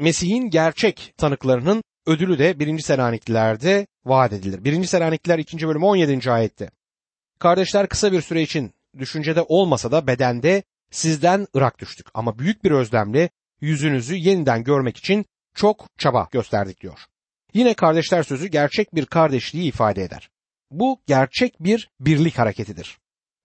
Mesih'in gerçek tanıklarının ödülü de 1. Selanikliler'de vaat edilir. 1. Selanikliler 2. bölüm 17. ayette. Kardeşler kısa bir süre için düşüncede olmasa da bedende sizden ırak düştük ama büyük bir özlemle yüzünüzü yeniden görmek için çok çaba gösterdik diyor. Yine kardeşler sözü gerçek bir kardeşliği ifade eder. Bu gerçek bir birlik hareketidir.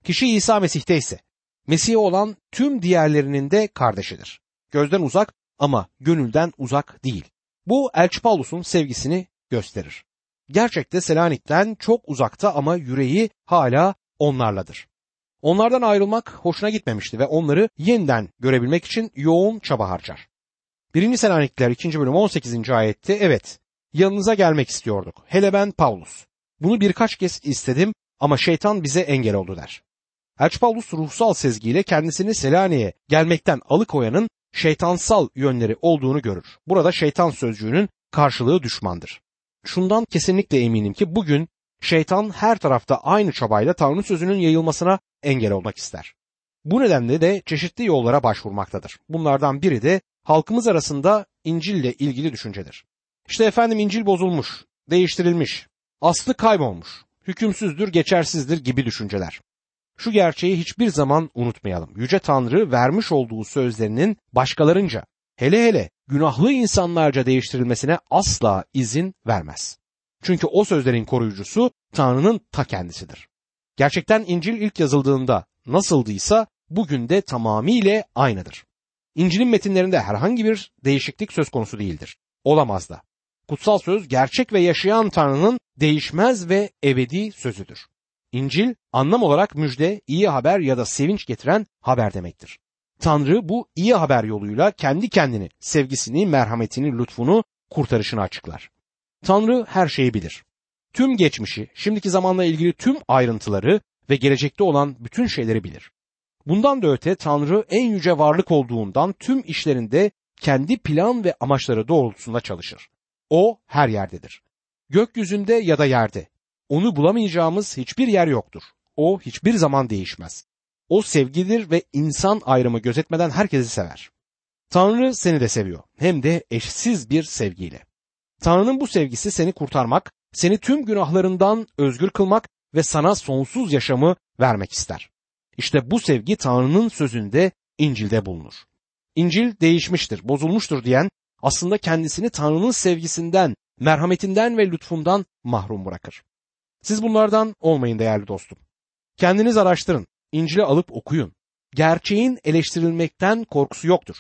Kişi İsa Mesih'te ise Mesih'e olan tüm diğerlerinin de kardeşidir. Gözden uzak ama gönülden uzak değil. Bu Elçi Paulus'un sevgisini gösterir. Gerçekte Selanik'ten çok uzakta ama yüreği hala onlarladır. Onlardan ayrılmak hoşuna gitmemişti ve onları yeniden görebilmek için yoğun çaba harcar. 1. Selanikliler 2. bölüm 18. ayette evet yanınıza gelmek istiyorduk. Hele ben Paulus. Bunu birkaç kez istedim ama şeytan bize engel oldu der. Elçi ruhsal sezgiyle kendisini Selanik'e gelmekten alıkoyanın şeytansal yönleri olduğunu görür. Burada şeytan sözcüğünün karşılığı düşmandır. Şundan kesinlikle eminim ki bugün şeytan her tarafta aynı çabayla Tanrı sözünün yayılmasına engel olmak ister. Bu nedenle de çeşitli yollara başvurmaktadır. Bunlardan biri de halkımız arasında İncil ile ilgili düşüncedir. İşte efendim İncil bozulmuş, değiştirilmiş, aslı kaybolmuş, hükümsüzdür, geçersizdir gibi düşünceler. Şu gerçeği hiçbir zaman unutmayalım. Yüce Tanrı vermiş olduğu sözlerinin başkalarınca, hele hele günahlı insanlarca değiştirilmesine asla izin vermez. Çünkü o sözlerin koruyucusu Tanrı'nın ta kendisidir. Gerçekten İncil ilk yazıldığında nasıldıysa bugün de tamamıyla aynıdır. İncil'in metinlerinde herhangi bir değişiklik söz konusu değildir. Olamaz da. Kutsal söz gerçek ve yaşayan Tanrı'nın değişmez ve ebedi sözüdür. İncil anlam olarak müjde, iyi haber ya da sevinç getiren haber demektir. Tanrı bu iyi haber yoluyla kendi kendini, sevgisini, merhametini, lütfunu, kurtarışını açıklar. Tanrı her şeyi bilir. Tüm geçmişi, şimdiki zamanla ilgili tüm ayrıntıları ve gelecekte olan bütün şeyleri bilir. Bundan da öte Tanrı en yüce varlık olduğundan tüm işlerinde kendi plan ve amaçları doğrultusunda çalışır. O her yerdedir. Gökyüzünde ya da yerde. Onu bulamayacağımız hiçbir yer yoktur. O hiçbir zaman değişmez. O sevgidir ve insan ayrımı gözetmeden herkesi sever. Tanrı seni de seviyor. Hem de eşsiz bir sevgiyle. Tanrı'nın bu sevgisi seni kurtarmak, seni tüm günahlarından özgür kılmak ve sana sonsuz yaşamı vermek ister. İşte bu sevgi Tanrı'nın sözünde İncil'de bulunur. İncil değişmiştir, bozulmuştur diyen aslında kendisini Tanrı'nın sevgisinden, merhametinden ve lütfundan mahrum bırakır. Siz bunlardan olmayın değerli dostum. Kendiniz araştırın, İncil'i alıp okuyun. Gerçeğin eleştirilmekten korkusu yoktur.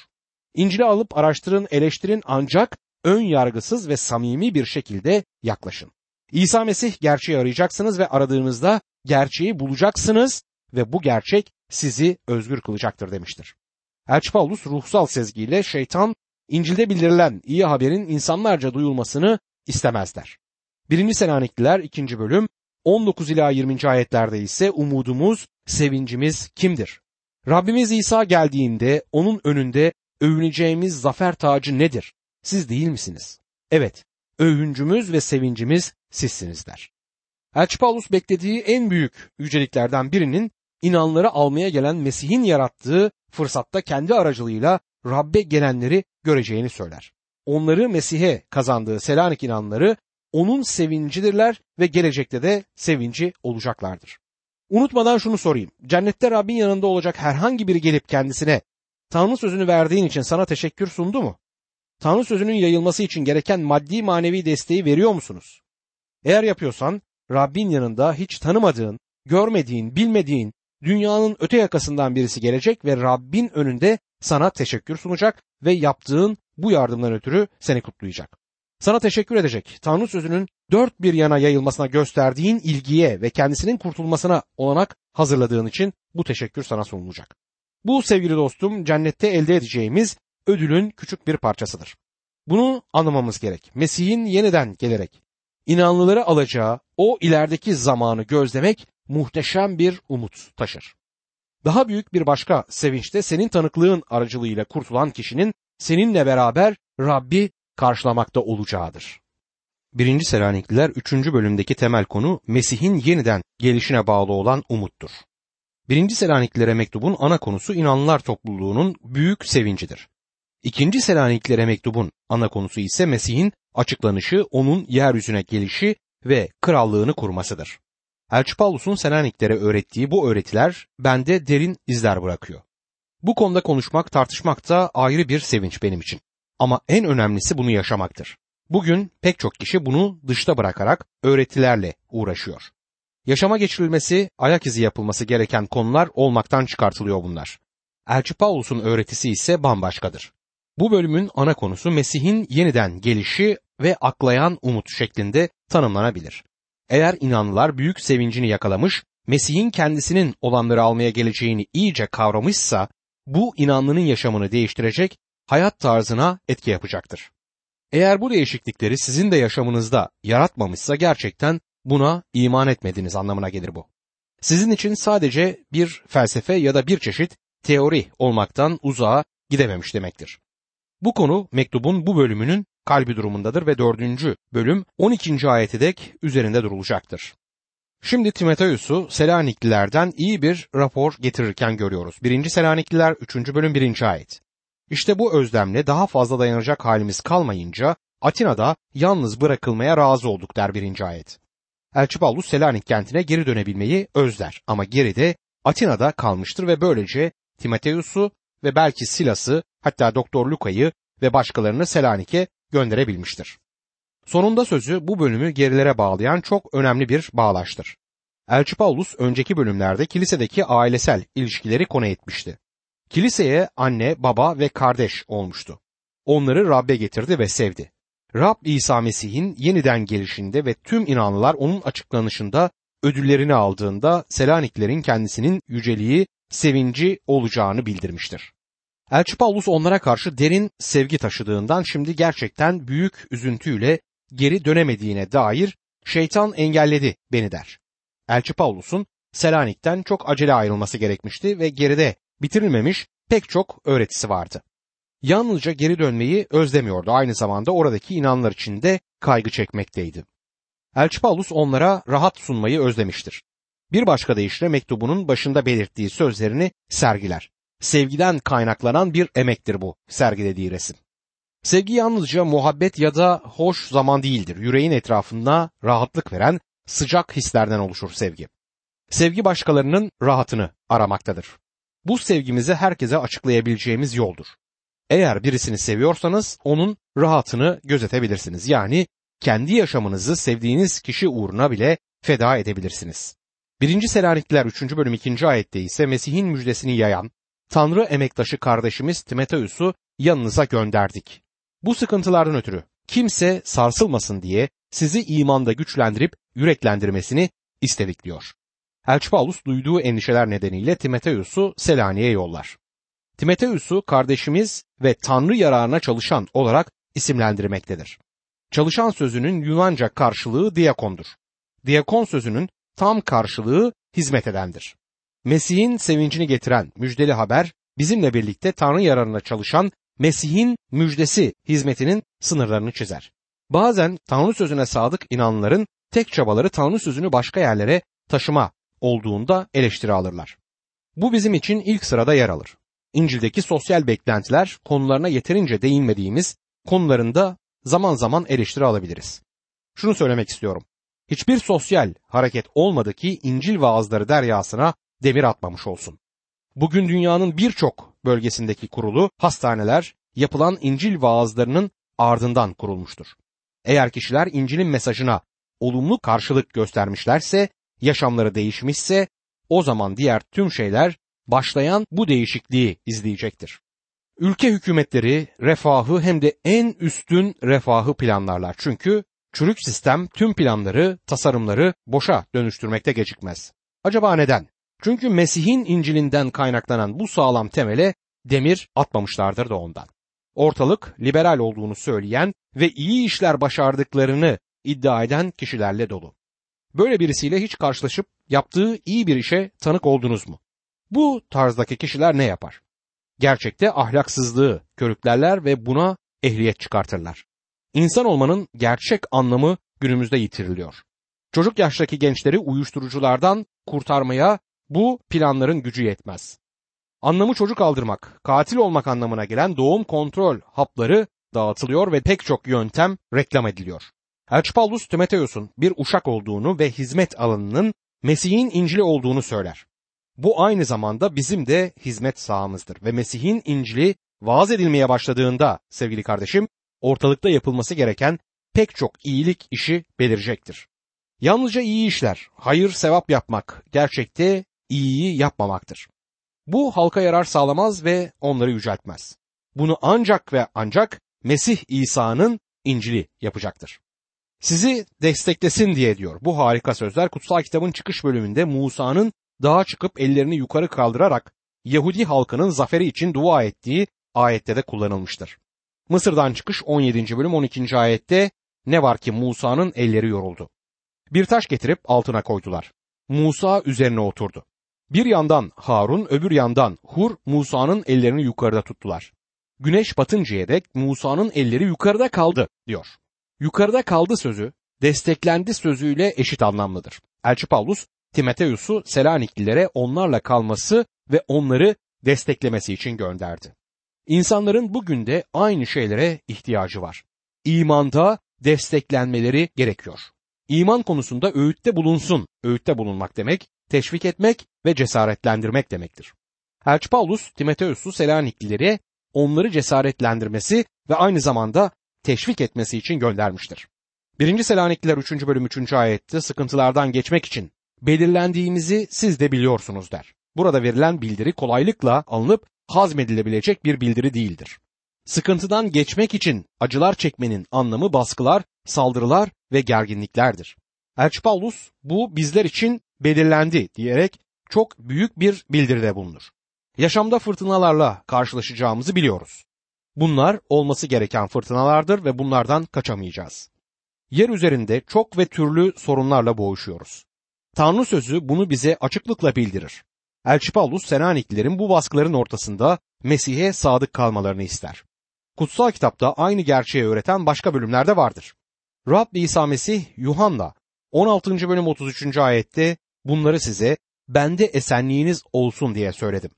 İncil'i alıp araştırın, eleştirin ancak ön yargısız ve samimi bir şekilde yaklaşın. İsa Mesih gerçeği arayacaksınız ve aradığınızda gerçeği bulacaksınız ve bu gerçek sizi özgür kılacaktır demiştir. Elçi Paulus ruhsal sezgiyle şeytan İncil'de bildirilen iyi haberin insanlarca duyulmasını istemezler. 1. Selanikliler 2. bölüm 19 ila 20. ayetlerde ise umudumuz, sevincimiz kimdir? Rabbimiz İsa geldiğinde onun önünde övüneceğimiz zafer tacı nedir? Siz değil misiniz? Evet, övüncümüz ve sevincimiz sizsiniz der. Elçi Paulus beklediği en büyük yüceliklerden birinin inanları almaya gelen Mesih'in yarattığı fırsatta kendi aracılığıyla Rabbe gelenleri göreceğini söyler. Onları Mesih'e kazandığı Selanik inanları onun sevincidirler ve gelecekte de sevinci olacaklardır. Unutmadan şunu sorayım. Cennette Rabbin yanında olacak herhangi biri gelip kendisine Tanrı sözünü verdiğin için sana teşekkür sundu mu? Tanrı sözünün yayılması için gereken maddi manevi desteği veriyor musunuz? Eğer yapıyorsan Rabbin yanında hiç tanımadığın, görmediğin, bilmediğin dünyanın öte yakasından birisi gelecek ve Rabbin önünde sana teşekkür sunacak ve yaptığın bu yardımdan ötürü seni kutlayacak. Sana teşekkür edecek. Tanrı sözünün dört bir yana yayılmasına gösterdiğin ilgiye ve kendisinin kurtulmasına olanak hazırladığın için bu teşekkür sana sunulacak. Bu sevgili dostum cennette elde edeceğimiz ödülün küçük bir parçasıdır. Bunu anlamamız gerek. Mesih'in yeniden gelerek inanlıları alacağı o ilerideki zamanı gözlemek muhteşem bir umut taşır. Daha büyük bir başka sevinçte senin tanıklığın aracılığıyla kurtulan kişinin seninle beraber Rabbi karşılamakta olacağıdır. 1. Selanikliler 3. bölümdeki temel konu Mesih'in yeniden gelişine bağlı olan umuttur. 1. Selaniklilere mektubun ana konusu inanlılar topluluğunun büyük sevincidir. İkinci Selaniklere mektubun ana konusu ise Mesih'in açıklanışı, onun yeryüzüne gelişi ve krallığını kurmasıdır. Elçi Paulus'un Selaniklere öğrettiği bu öğretiler bende derin izler bırakıyor. Bu konuda konuşmak, tartışmak da ayrı bir sevinç benim için. Ama en önemlisi bunu yaşamaktır. Bugün pek çok kişi bunu dışta bırakarak öğretilerle uğraşıyor. Yaşama geçirilmesi, ayak izi yapılması gereken konular olmaktan çıkartılıyor bunlar. Elçi Paulus'un öğretisi ise bambaşkadır. Bu bölümün ana konusu Mesih'in yeniden gelişi ve aklayan umut şeklinde tanımlanabilir. Eğer inanlılar büyük sevincini yakalamış, Mesih'in kendisinin olanları almaya geleceğini iyice kavramışsa, bu inanlının yaşamını değiştirecek, hayat tarzına etki yapacaktır. Eğer bu değişiklikleri sizin de yaşamınızda yaratmamışsa gerçekten buna iman etmediğiniz anlamına gelir bu. Sizin için sadece bir felsefe ya da bir çeşit teori olmaktan uzağa gidememiş demektir. Bu konu mektubun bu bölümünün kalbi durumundadır ve dördüncü bölüm 12. ayete dek üzerinde durulacaktır. Şimdi Timoteus'u Selaniklilerden iyi bir rapor getirirken görüyoruz. 1. Selanikliler 3. bölüm 1. ayet. İşte bu özlemle daha fazla dayanacak halimiz kalmayınca Atina'da yalnız bırakılmaya razı olduk der 1. ayet. Elçi Paulus Selanik kentine geri dönebilmeyi özler ama geride Atina'da kalmıştır ve böylece Timoteus'u ve belki Silas'ı hatta Doktor Luka'yı ve başkalarını Selanik'e gönderebilmiştir. Sonunda sözü bu bölümü gerilere bağlayan çok önemli bir bağlaştır. Elçi Paulus önceki bölümlerde kilisedeki ailesel ilişkileri konu etmişti. Kiliseye anne, baba ve kardeş olmuştu. Onları Rab'be getirdi ve sevdi. Rab İsa Mesih'in yeniden gelişinde ve tüm inanlılar onun açıklanışında ödüllerini aldığında Selaniklerin kendisinin yüceliği, sevinci olacağını bildirmiştir. Elçi Paulus onlara karşı derin sevgi taşıdığından şimdi gerçekten büyük üzüntüyle geri dönemediğine dair şeytan engelledi beni der. Elçi Paulus'un Selanik'ten çok acele ayrılması gerekmişti ve geride bitirilmemiş pek çok öğretisi vardı. Yalnızca geri dönmeyi özlemiyordu aynı zamanda oradaki inanlar için de kaygı çekmekteydi. Elçi Paulus onlara rahat sunmayı özlemiştir. Bir başka deyişle mektubunun başında belirttiği sözlerini sergiler. Sevgiden kaynaklanan bir emektir bu sergilediği resim. Sevgi yalnızca muhabbet ya da hoş zaman değildir. Yüreğin etrafında rahatlık veren sıcak hislerden oluşur sevgi. Sevgi başkalarının rahatını aramaktadır. Bu sevgimizi herkese açıklayabileceğimiz yoldur. Eğer birisini seviyorsanız onun rahatını gözetebilirsiniz. Yani kendi yaşamınızı sevdiğiniz kişi uğruna bile feda edebilirsiniz. 1. Selanikliler 3. bölüm 2. ayette ise Mesih'in müjdesini yayan Tanrı emektaşı kardeşimiz Timoteus'u yanınıza gönderdik. Bu sıkıntılardan ötürü kimse sarsılmasın diye sizi imanda güçlendirip yüreklendirmesini istedik diyor. Elçi Paulus duyduğu endişeler nedeniyle Timoteus'u Selanik'e yollar. Timoteus'u kardeşimiz ve Tanrı yararına çalışan olarak isimlendirmektedir. Çalışan sözünün Yunanca karşılığı diakondur. Diakon sözünün tam karşılığı hizmet edendir. Mesih'in sevincini getiren müjdeli haber bizimle birlikte Tanrı yararına çalışan Mesih'in müjdesi hizmetinin sınırlarını çizer. Bazen Tanrı sözüne sadık inanların tek çabaları Tanrı sözünü başka yerlere taşıma olduğunda eleştiri alırlar. Bu bizim için ilk sırada yer alır. İncil'deki sosyal beklentiler konularına yeterince değinmediğimiz konularında zaman zaman eleştiri alabiliriz. Şunu söylemek istiyorum. Hiçbir sosyal hareket olmadı ki İncil vaazları deryasına demir atmamış olsun. Bugün dünyanın birçok bölgesindeki kurulu hastaneler yapılan İncil vaazlarının ardından kurulmuştur. Eğer kişiler İncil'in mesajına olumlu karşılık göstermişlerse, yaşamları değişmişse o zaman diğer tüm şeyler başlayan bu değişikliği izleyecektir. Ülke hükümetleri refahı hem de en üstün refahı planlarlar. Çünkü çürük sistem tüm planları, tasarımları boşa dönüştürmekte gecikmez. Acaba neden? Çünkü Mesih'in İncil'inden kaynaklanan bu sağlam temele demir atmamışlardır da ondan. Ortalık liberal olduğunu söyleyen ve iyi işler başardıklarını iddia eden kişilerle dolu. Böyle birisiyle hiç karşılaşıp yaptığı iyi bir işe tanık oldunuz mu? Bu tarzdaki kişiler ne yapar? Gerçekte ahlaksızlığı körüklerler ve buna ehliyet çıkartırlar. İnsan olmanın gerçek anlamı günümüzde yitiriliyor. Çocuk yaştaki gençleri uyuşturuculardan kurtarmaya bu planların gücü yetmez. Anlamı çocuk aldırmak, katil olmak anlamına gelen doğum kontrol hapları dağıtılıyor ve pek çok yöntem reklam ediliyor. Elçi Timoteus'un bir uşak olduğunu ve hizmet alanının Mesih'in İncil'i olduğunu söyler. Bu aynı zamanda bizim de hizmet sahamızdır ve Mesih'in İncil'i vaaz edilmeye başladığında sevgili kardeşim ortalıkta yapılması gereken pek çok iyilik işi belirecektir. Yalnızca iyi işler, hayır sevap yapmak gerçekte iyiyi yapmamaktır. Bu halka yarar sağlamaz ve onları yüceltmez. Bunu ancak ve ancak Mesih İsa'nın İncil'i yapacaktır. Sizi desteklesin diye diyor. Bu harika sözler kutsal kitabın çıkış bölümünde Musa'nın dağa çıkıp ellerini yukarı kaldırarak Yahudi halkının zaferi için dua ettiği ayette de kullanılmıştır. Mısır'dan çıkış 17. bölüm 12. ayette ne var ki Musa'nın elleri yoruldu. Bir taş getirip altına koydular. Musa üzerine oturdu. Bir yandan Harun, öbür yandan Hur Musa'nın ellerini yukarıda tuttular. Güneş batıncaya dek Musa'nın elleri yukarıda kaldı diyor. Yukarıda kaldı sözü desteklendi sözüyle eşit anlamlıdır. Elçi Paulus Timoteus'u Selaniklilere onlarla kalması ve onları desteklemesi için gönderdi. İnsanların bugün de aynı şeylere ihtiyacı var. İmanda desteklenmeleri gerekiyor. İman konusunda öğütte bulunsun. Öğütte bulunmak demek, teşvik etmek ve cesaretlendirmek demektir. Elçi Paulus Timoteus'u Selaniklilere onları cesaretlendirmesi ve aynı zamanda teşvik etmesi için göndermiştir. 1. Selanikliler 3. bölüm 3. ayette sıkıntılardan geçmek için belirlendiğimizi siz de biliyorsunuz der. Burada verilen bildiri kolaylıkla alınıp hazmedilebilecek bir bildiri değildir. Sıkıntıdan geçmek için acılar çekmenin anlamı baskılar, saldırılar ve gerginliklerdir. Elçi Paulus bu bizler için belirlendi diyerek çok büyük bir bildiride bulunur. Yaşamda fırtınalarla karşılaşacağımızı biliyoruz. Bunlar olması gereken fırtınalardır ve bunlardan kaçamayacağız. Yer üzerinde çok ve türlü sorunlarla boğuşuyoruz. Tanrı sözü bunu bize açıklıkla bildirir. Elçi Paulus Senaniklilerin bu baskıların ortasında Mesih'e sadık kalmalarını ister. Kutsal kitapta aynı gerçeği öğreten başka bölümlerde vardır. Rab İsa Mesih Yuhanna 16. bölüm 33. ayette bunları size bende esenliğiniz olsun diye söyledim.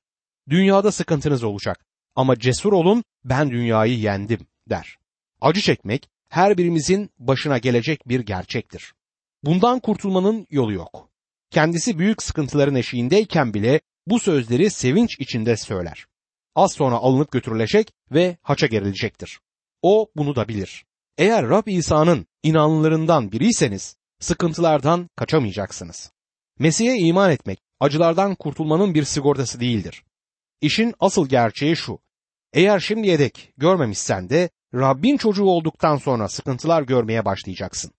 Dünyada sıkıntınız olacak ama cesur olun ben dünyayı yendim der. Acı çekmek her birimizin başına gelecek bir gerçektir. Bundan kurtulmanın yolu yok. Kendisi büyük sıkıntıların eşiğindeyken bile bu sözleri sevinç içinde söyler. Az sonra alınıp götürülecek ve haça gerilecektir. O bunu da bilir. Eğer Rab İsa'nın inanlılarından biriyseniz sıkıntılardan kaçamayacaksınız. Mesih'e iman etmek acılardan kurtulmanın bir sigortası değildir. İşin asıl gerçeği şu. Eğer şimdiye dek görmemişsen de Rabbin çocuğu olduktan sonra sıkıntılar görmeye başlayacaksın.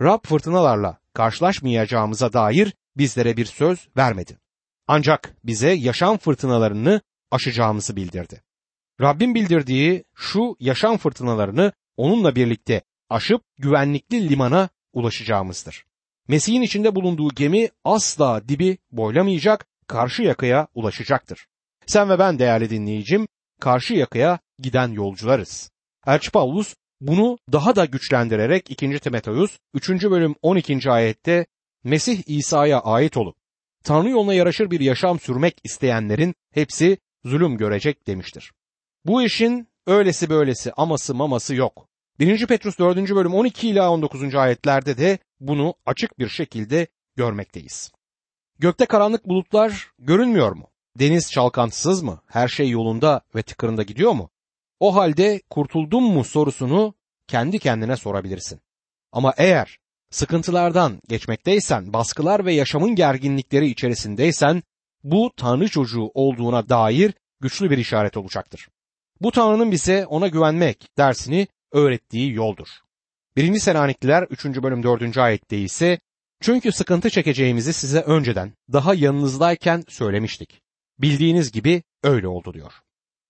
Rab fırtınalarla karşılaşmayacağımıza dair bizlere bir söz vermedi. Ancak bize yaşam fırtınalarını aşacağımızı bildirdi. Rabbin bildirdiği şu yaşam fırtınalarını onunla birlikte aşıp güvenlikli limana ulaşacağımızdır. Mesih'in içinde bulunduğu gemi asla dibi boylamayacak, karşı yakaya ulaşacaktır. Sen ve ben değerli dinleyicim, karşı yakaya giden yolcularız. Elçi Paulus bunu daha da güçlendirerek 2. Timoteus 3. bölüm 12. ayette Mesih İsa'ya ait olup Tanrı yoluna yaraşır bir yaşam sürmek isteyenlerin hepsi zulüm görecek demiştir. Bu işin öylesi böylesi aması maması yok. 1. Petrus 4. bölüm 12 ila 19. ayetlerde de bunu açık bir şekilde görmekteyiz. Gökte karanlık bulutlar görünmüyor mu? Deniz çalkantısız mı? Her şey yolunda ve tıkırında gidiyor mu? O halde kurtuldun mu sorusunu kendi kendine sorabilirsin. Ama eğer sıkıntılardan geçmekteysen, baskılar ve yaşamın gerginlikleri içerisindeysen bu Tanrı çocuğu olduğuna dair güçlü bir işaret olacaktır. Bu Tanrı'nın bize ona güvenmek dersini öğrettiği yoldur. 1. Selanikliler 3. bölüm 4. ayette ise çünkü sıkıntı çekeceğimizi size önceden daha yanınızdayken söylemiştik. Bildiğiniz gibi öyle oldu diyor.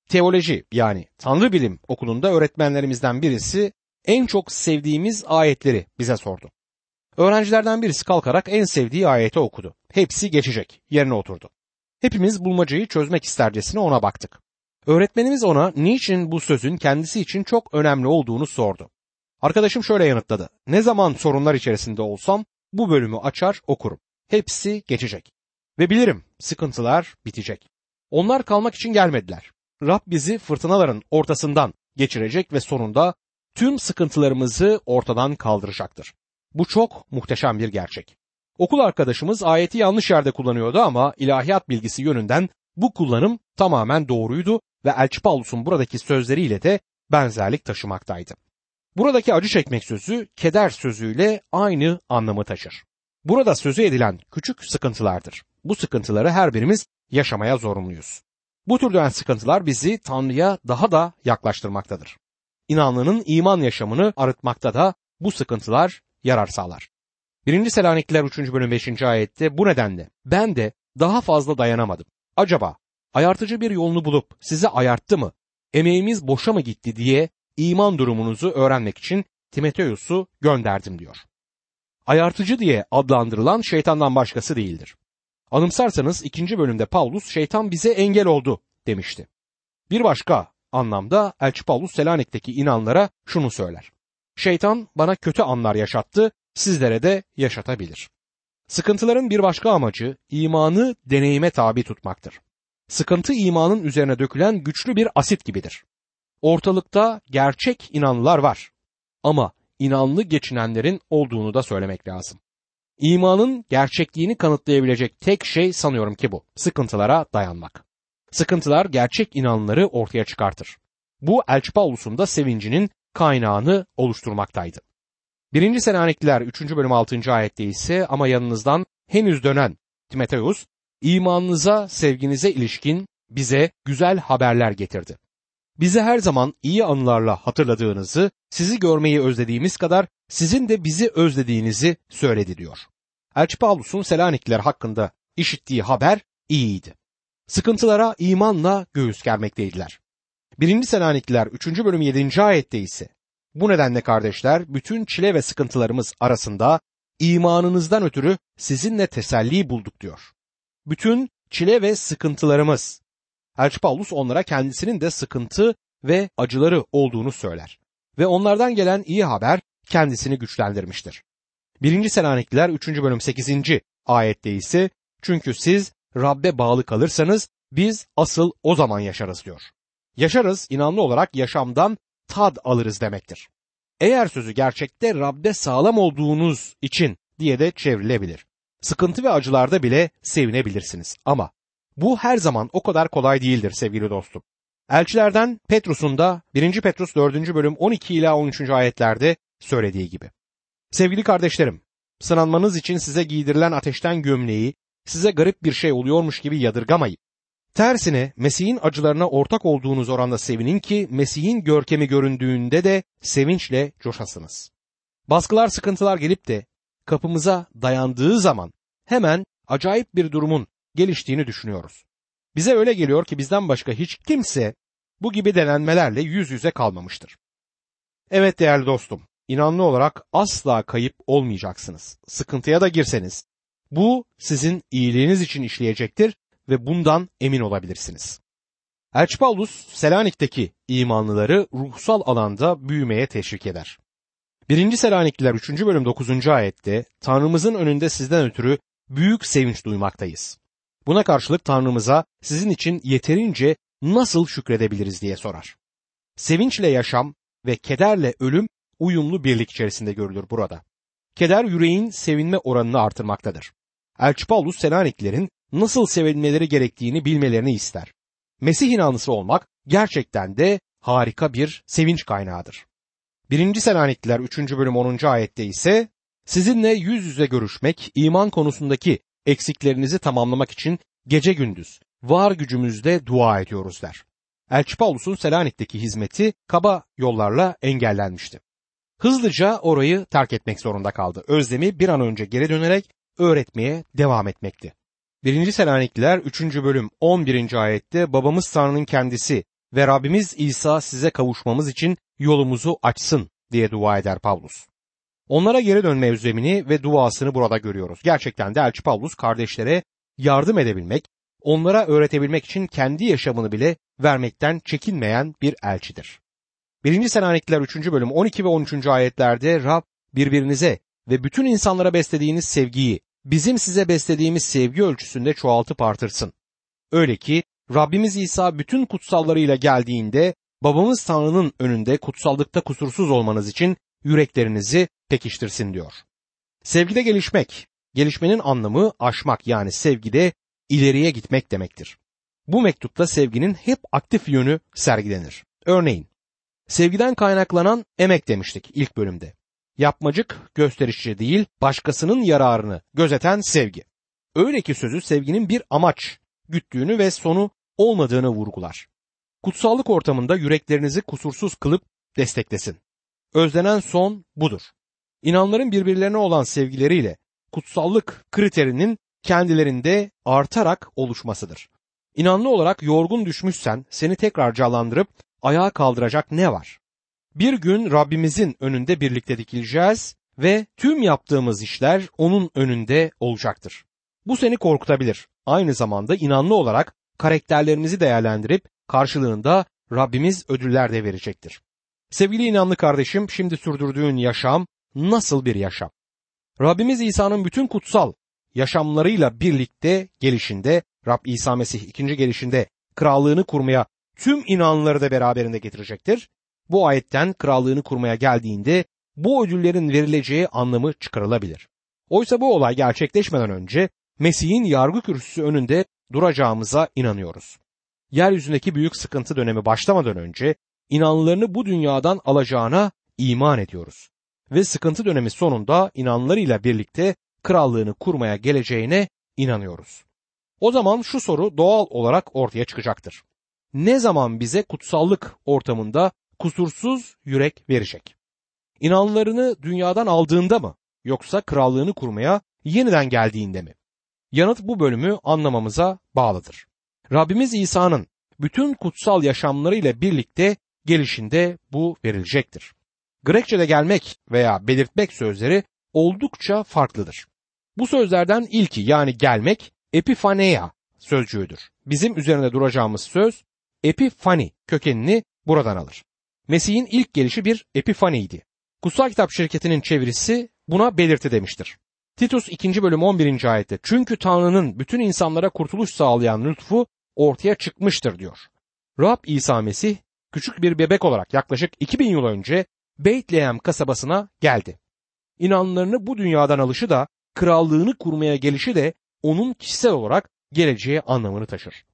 Teoloji yani Tanrı Bilim okulunda öğretmenlerimizden birisi en çok sevdiğimiz ayetleri bize sordu. Öğrencilerden birisi kalkarak en sevdiği ayeti okudu. Hepsi geçecek. Yerine oturdu. Hepimiz bulmacayı çözmek istercesine ona baktık. Öğretmenimiz ona niçin bu sözün kendisi için çok önemli olduğunu sordu. Arkadaşım şöyle yanıtladı. Ne zaman sorunlar içerisinde olsam bu bölümü açar okurum. Hepsi geçecek. Ve bilirim sıkıntılar bitecek. Onlar kalmak için gelmediler. Rab bizi fırtınaların ortasından geçirecek ve sonunda tüm sıkıntılarımızı ortadan kaldıracaktır. Bu çok muhteşem bir gerçek. Okul arkadaşımız ayeti yanlış yerde kullanıyordu ama ilahiyat bilgisi yönünden bu kullanım tamamen doğruydu ve Elçi Paulus'un buradaki sözleriyle de benzerlik taşımaktaydı. Buradaki acı çekmek sözü keder sözüyle aynı anlamı taşır. Burada sözü edilen küçük sıkıntılardır. Bu sıkıntıları her birimiz yaşamaya zorunluyuz. Bu türden sıkıntılar bizi Tanrı'ya daha da yaklaştırmaktadır. İnanlının iman yaşamını arıtmakta da bu sıkıntılar yarar sağlar. 1. Selanikliler 3. bölüm 5. ayette bu nedenle ben de daha fazla dayanamadım. Acaba ayartıcı bir yolunu bulup size ayarttı mı? Emeğimiz boşa mı gitti diye iman durumunuzu öğrenmek için Timoteus'u gönderdim diyor. Ayartıcı diye adlandırılan şeytandan başkası değildir. Anımsarsanız ikinci bölümde Paulus şeytan bize engel oldu demişti. Bir başka anlamda Elçi Paulus Selanik'teki inanlara şunu söyler. Şeytan bana kötü anlar yaşattı, sizlere de yaşatabilir. Sıkıntıların bir başka amacı imanı deneyime tabi tutmaktır. Sıkıntı imanın üzerine dökülen güçlü bir asit gibidir. Ortalıkta gerçek inanlılar var ama inanlı geçinenlerin olduğunu da söylemek lazım. İmanın gerçekliğini kanıtlayabilecek tek şey sanıyorum ki bu. Sıkıntılara dayanmak. Sıkıntılar gerçek inanları ortaya çıkartır. Bu Elçi Paulus'un da sevincinin kaynağını oluşturmaktaydı. 1. Selanikliler 3. bölüm 6. ayette ise ama yanınızdan henüz dönen Timoteus imanınıza, sevginize ilişkin bize güzel haberler getirdi. Bizi her zaman iyi anılarla hatırladığınızı, sizi görmeyi özlediğimiz kadar sizin de bizi özlediğinizi söyledi diyor. Elçi Paulus'un Selanikliler hakkında işittiği haber iyiydi. Sıkıntılara imanla göğüs germekteydiler. 1. Selanikliler 3. bölüm 7. ayette ise bu nedenle kardeşler bütün çile ve sıkıntılarımız arasında imanınızdan ötürü sizinle teselli bulduk diyor. Bütün çile ve sıkıntılarımız. Elçi Paulus onlara kendisinin de sıkıntı ve acıları olduğunu söyler. Ve onlardan gelen iyi haber kendisini güçlendirmiştir. 1. Selanikliler 3. bölüm 8. ayette ise çünkü siz Rabbe bağlı kalırsanız biz asıl o zaman yaşarız diyor. Yaşarız inanlı olarak yaşamdan tad alırız demektir. Eğer sözü gerçekte Rab'de sağlam olduğunuz için diye de çevrilebilir. Sıkıntı ve acılarda bile sevinebilirsiniz ama bu her zaman o kadar kolay değildir sevgili dostum. Elçilerden Petrus'un da 1. Petrus 4. bölüm 12 ila 13. ayetlerde söylediği gibi. Sevgili kardeşlerim, sınanmanız için size giydirilen ateşten gömleği size garip bir şey oluyormuş gibi yadırgamayın. Tersine Mesih'in acılarına ortak olduğunuz oranda sevinin ki Mesih'in görkemi göründüğünde de sevinçle coşasınız. Baskılar sıkıntılar gelip de kapımıza dayandığı zaman hemen acayip bir durumun geliştiğini düşünüyoruz. Bize öyle geliyor ki bizden başka hiç kimse bu gibi denenmelerle yüz yüze kalmamıştır. Evet değerli dostum, inanlı olarak asla kayıp olmayacaksınız. Sıkıntıya da girseniz bu sizin iyiliğiniz için işleyecektir ve bundan emin olabilirsiniz. Elçi Paulus Selanik'teki imanlıları ruhsal alanda büyümeye teşvik eder. 1. Selanikliler 3. bölüm 9. ayette Tanrımızın önünde sizden ötürü büyük sevinç duymaktayız. Buna karşılık Tanrımıza sizin için yeterince nasıl şükredebiliriz diye sorar. Sevinçle yaşam ve kederle ölüm uyumlu birlik içerisinde görülür burada. Keder yüreğin sevinme oranını artırmaktadır. Elçi Paulus Selaniklilerin nasıl sevilmeleri gerektiğini bilmelerini ister. Mesih inanlısı olmak gerçekten de harika bir sevinç kaynağıdır. 1. Selanikliler 3. bölüm 10. ayette ise sizinle yüz yüze görüşmek, iman konusundaki eksiklerinizi tamamlamak için gece gündüz var gücümüzde dua ediyoruz der. Elçi Paulus'un Selanik'teki hizmeti kaba yollarla engellenmişti. Hızlıca orayı terk etmek zorunda kaldı. Özlemi bir an önce geri dönerek öğretmeye devam etmekti. 1. Selanikliler 3. bölüm 11. ayette babamız Tanrı'nın kendisi ve Rabbimiz İsa size kavuşmamız için yolumuzu açsın diye dua eder Pavlus. Onlara geri dönme özlemini ve duasını burada görüyoruz. Gerçekten de Elçi Pavlus kardeşlere yardım edebilmek, onlara öğretebilmek için kendi yaşamını bile vermekten çekinmeyen bir elçidir. 1. Selanikliler 3. bölüm 12 ve 13. ayetlerde Rab birbirinize ve bütün insanlara beslediğiniz sevgiyi bizim size beslediğimiz sevgi ölçüsünde çoğaltıp artırsın. Öyle ki Rabbimiz İsa bütün kutsallarıyla geldiğinde babamız Tanrı'nın önünde kutsallıkta kusursuz olmanız için yüreklerinizi pekiştirsin diyor. Sevgide gelişmek, gelişmenin anlamı aşmak yani sevgide ileriye gitmek demektir. Bu mektupta sevginin hep aktif yönü sergilenir. Örneğin, sevgiden kaynaklanan emek demiştik ilk bölümde. Yapmacık, gösterişçi değil, başkasının yararını gözeten sevgi. Öyle ki sözü sevginin bir amaç güttüğünü ve sonu olmadığını vurgular. Kutsallık ortamında yüreklerinizi kusursuz kılıp desteklesin. Özlenen son budur. İnanların birbirlerine olan sevgileriyle kutsallık kriterinin kendilerinde artarak oluşmasıdır. İnanlı olarak yorgun düşmüşsen seni tekrar canlandırıp ayağa kaldıracak ne var? Bir gün Rabbimizin önünde birlikte dikileceğiz ve tüm yaptığımız işler onun önünde olacaktır. Bu seni korkutabilir. Aynı zamanda inanlı olarak karakterlerimizi değerlendirip karşılığında Rabbimiz ödüller de verecektir. Sevgili inanlı kardeşim, şimdi sürdürdüğün yaşam nasıl bir yaşam? Rabbimiz İsa'nın bütün kutsal yaşamlarıyla birlikte gelişinde, Rab İsa Mesih ikinci gelişinde krallığını kurmaya tüm inanları da beraberinde getirecektir. Bu ayetten krallığını kurmaya geldiğinde bu ödüllerin verileceği anlamı çıkarılabilir. Oysa bu olay gerçekleşmeden önce Mesih'in yargı kürsüsü önünde duracağımıza inanıyoruz. Yeryüzündeki büyük sıkıntı dönemi başlamadan önce inanlılarını bu dünyadan alacağına iman ediyoruz. Ve sıkıntı dönemi sonunda inanlarıyla birlikte krallığını kurmaya geleceğine inanıyoruz. O zaman şu soru doğal olarak ortaya çıkacaktır. Ne zaman bize kutsallık ortamında kusursuz yürek verecek? İnanlarını dünyadan aldığında mı yoksa krallığını kurmaya yeniden geldiğinde mi? Yanıt bu bölümü anlamamıza bağlıdır. Rabbimiz İsa'nın bütün kutsal yaşamlarıyla birlikte gelişinde bu verilecektir. Grekçe'de gelmek veya belirtmek sözleri oldukça farklıdır. Bu sözlerden ilki yani gelmek epifaneia sözcüğüdür. Bizim üzerinde duracağımız söz epifani kökenini buradan alır. Mesih'in ilk gelişi bir epifaniydi. Kutsal Kitap şirketinin çevirisi buna belirti demiştir. Titus 2. bölüm 11. ayette çünkü Tanrı'nın bütün insanlara kurtuluş sağlayan lütfu ortaya çıkmıştır diyor. Rab İsa Mesih küçük bir bebek olarak yaklaşık 2000 yıl önce Beytlehem kasabasına geldi. İnanlarını bu dünyadan alışı da krallığını kurmaya gelişi de onun kişisel olarak geleceği anlamını taşır.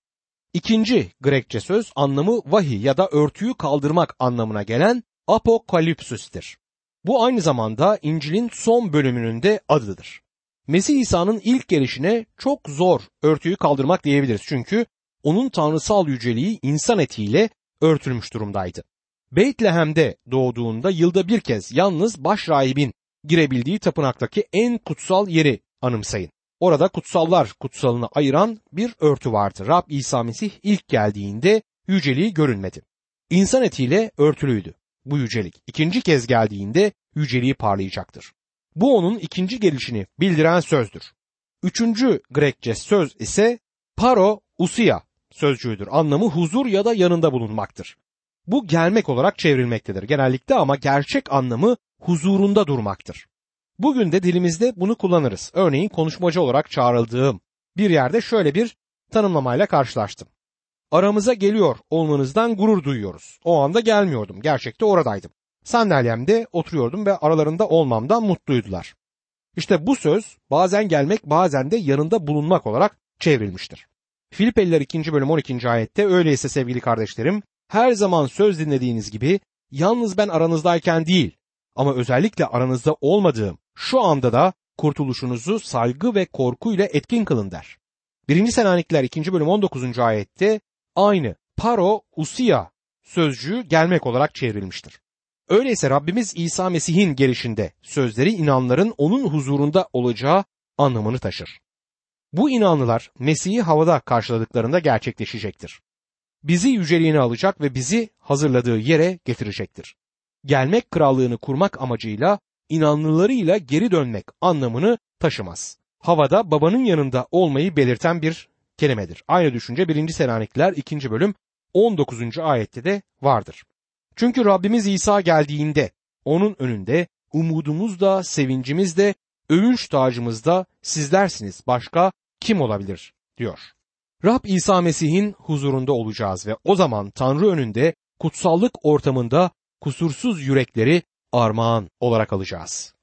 İkinci Grekçe söz anlamı vahiy ya da örtüyü kaldırmak anlamına gelen apokalipsüstir. Bu aynı zamanda İncil'in son bölümünün de adıdır. Mesih İsa'nın ilk gelişine çok zor örtüyü kaldırmak diyebiliriz çünkü onun tanrısal yüceliği insan etiyle örtülmüş durumdaydı. Beytlehem'de doğduğunda yılda bir kez yalnız baş rahibin girebildiği tapınaktaki en kutsal yeri anımsayın. Orada kutsallar kutsalını ayıran bir örtü vardı. Rab İsa Mesih ilk geldiğinde yüceliği görünmedi. İnsan etiyle örtülüydü bu yücelik. İkinci kez geldiğinde yüceliği parlayacaktır. Bu onun ikinci gelişini bildiren sözdür. Üçüncü Grekçe söz ise paro usia sözcüğüdür. Anlamı huzur ya da yanında bulunmaktır. Bu gelmek olarak çevrilmektedir genellikle ama gerçek anlamı huzurunda durmaktır. Bugün de dilimizde bunu kullanırız. Örneğin konuşmacı olarak çağrıldığım bir yerde şöyle bir tanımlamayla karşılaştım. Aramıza geliyor olmanızdan gurur duyuyoruz. O anda gelmiyordum. Gerçekte oradaydım. Sandalyemde oturuyordum ve aralarında olmamdan mutluydular. İşte bu söz bazen gelmek bazen de yanında bulunmak olarak çevrilmiştir. Filipeliler 2. bölüm 12. ayette öyleyse sevgili kardeşlerim her zaman söz dinlediğiniz gibi yalnız ben aranızdayken değil ama özellikle aranızda olmadığım şu anda da kurtuluşunuzu saygı ve korkuyla etkin kılın der. 1. Selanikler 2. bölüm 19. ayette aynı paro usia sözcüğü gelmek olarak çevrilmiştir. Öyleyse Rabbimiz İsa Mesih'in gelişinde sözleri inanların onun huzurunda olacağı anlamını taşır. Bu inanlılar Mesih'i havada karşıladıklarında gerçekleşecektir. Bizi yüceliğine alacak ve bizi hazırladığı yere getirecektir. Gelmek krallığını kurmak amacıyla inanlılarıyla geri dönmek anlamını taşımaz. Havada babanın yanında olmayı belirten bir kelimedir. Aynı düşünce 1. Selanikler 2. bölüm 19. ayette de vardır. Çünkü Rabbimiz İsa geldiğinde onun önünde umudumuz da sevincimiz de övünç tacımız da sizlersiniz başka kim olabilir diyor. Rab İsa Mesih'in huzurunda olacağız ve o zaman Tanrı önünde kutsallık ortamında kusursuz yürekleri armağan olarak alacağız.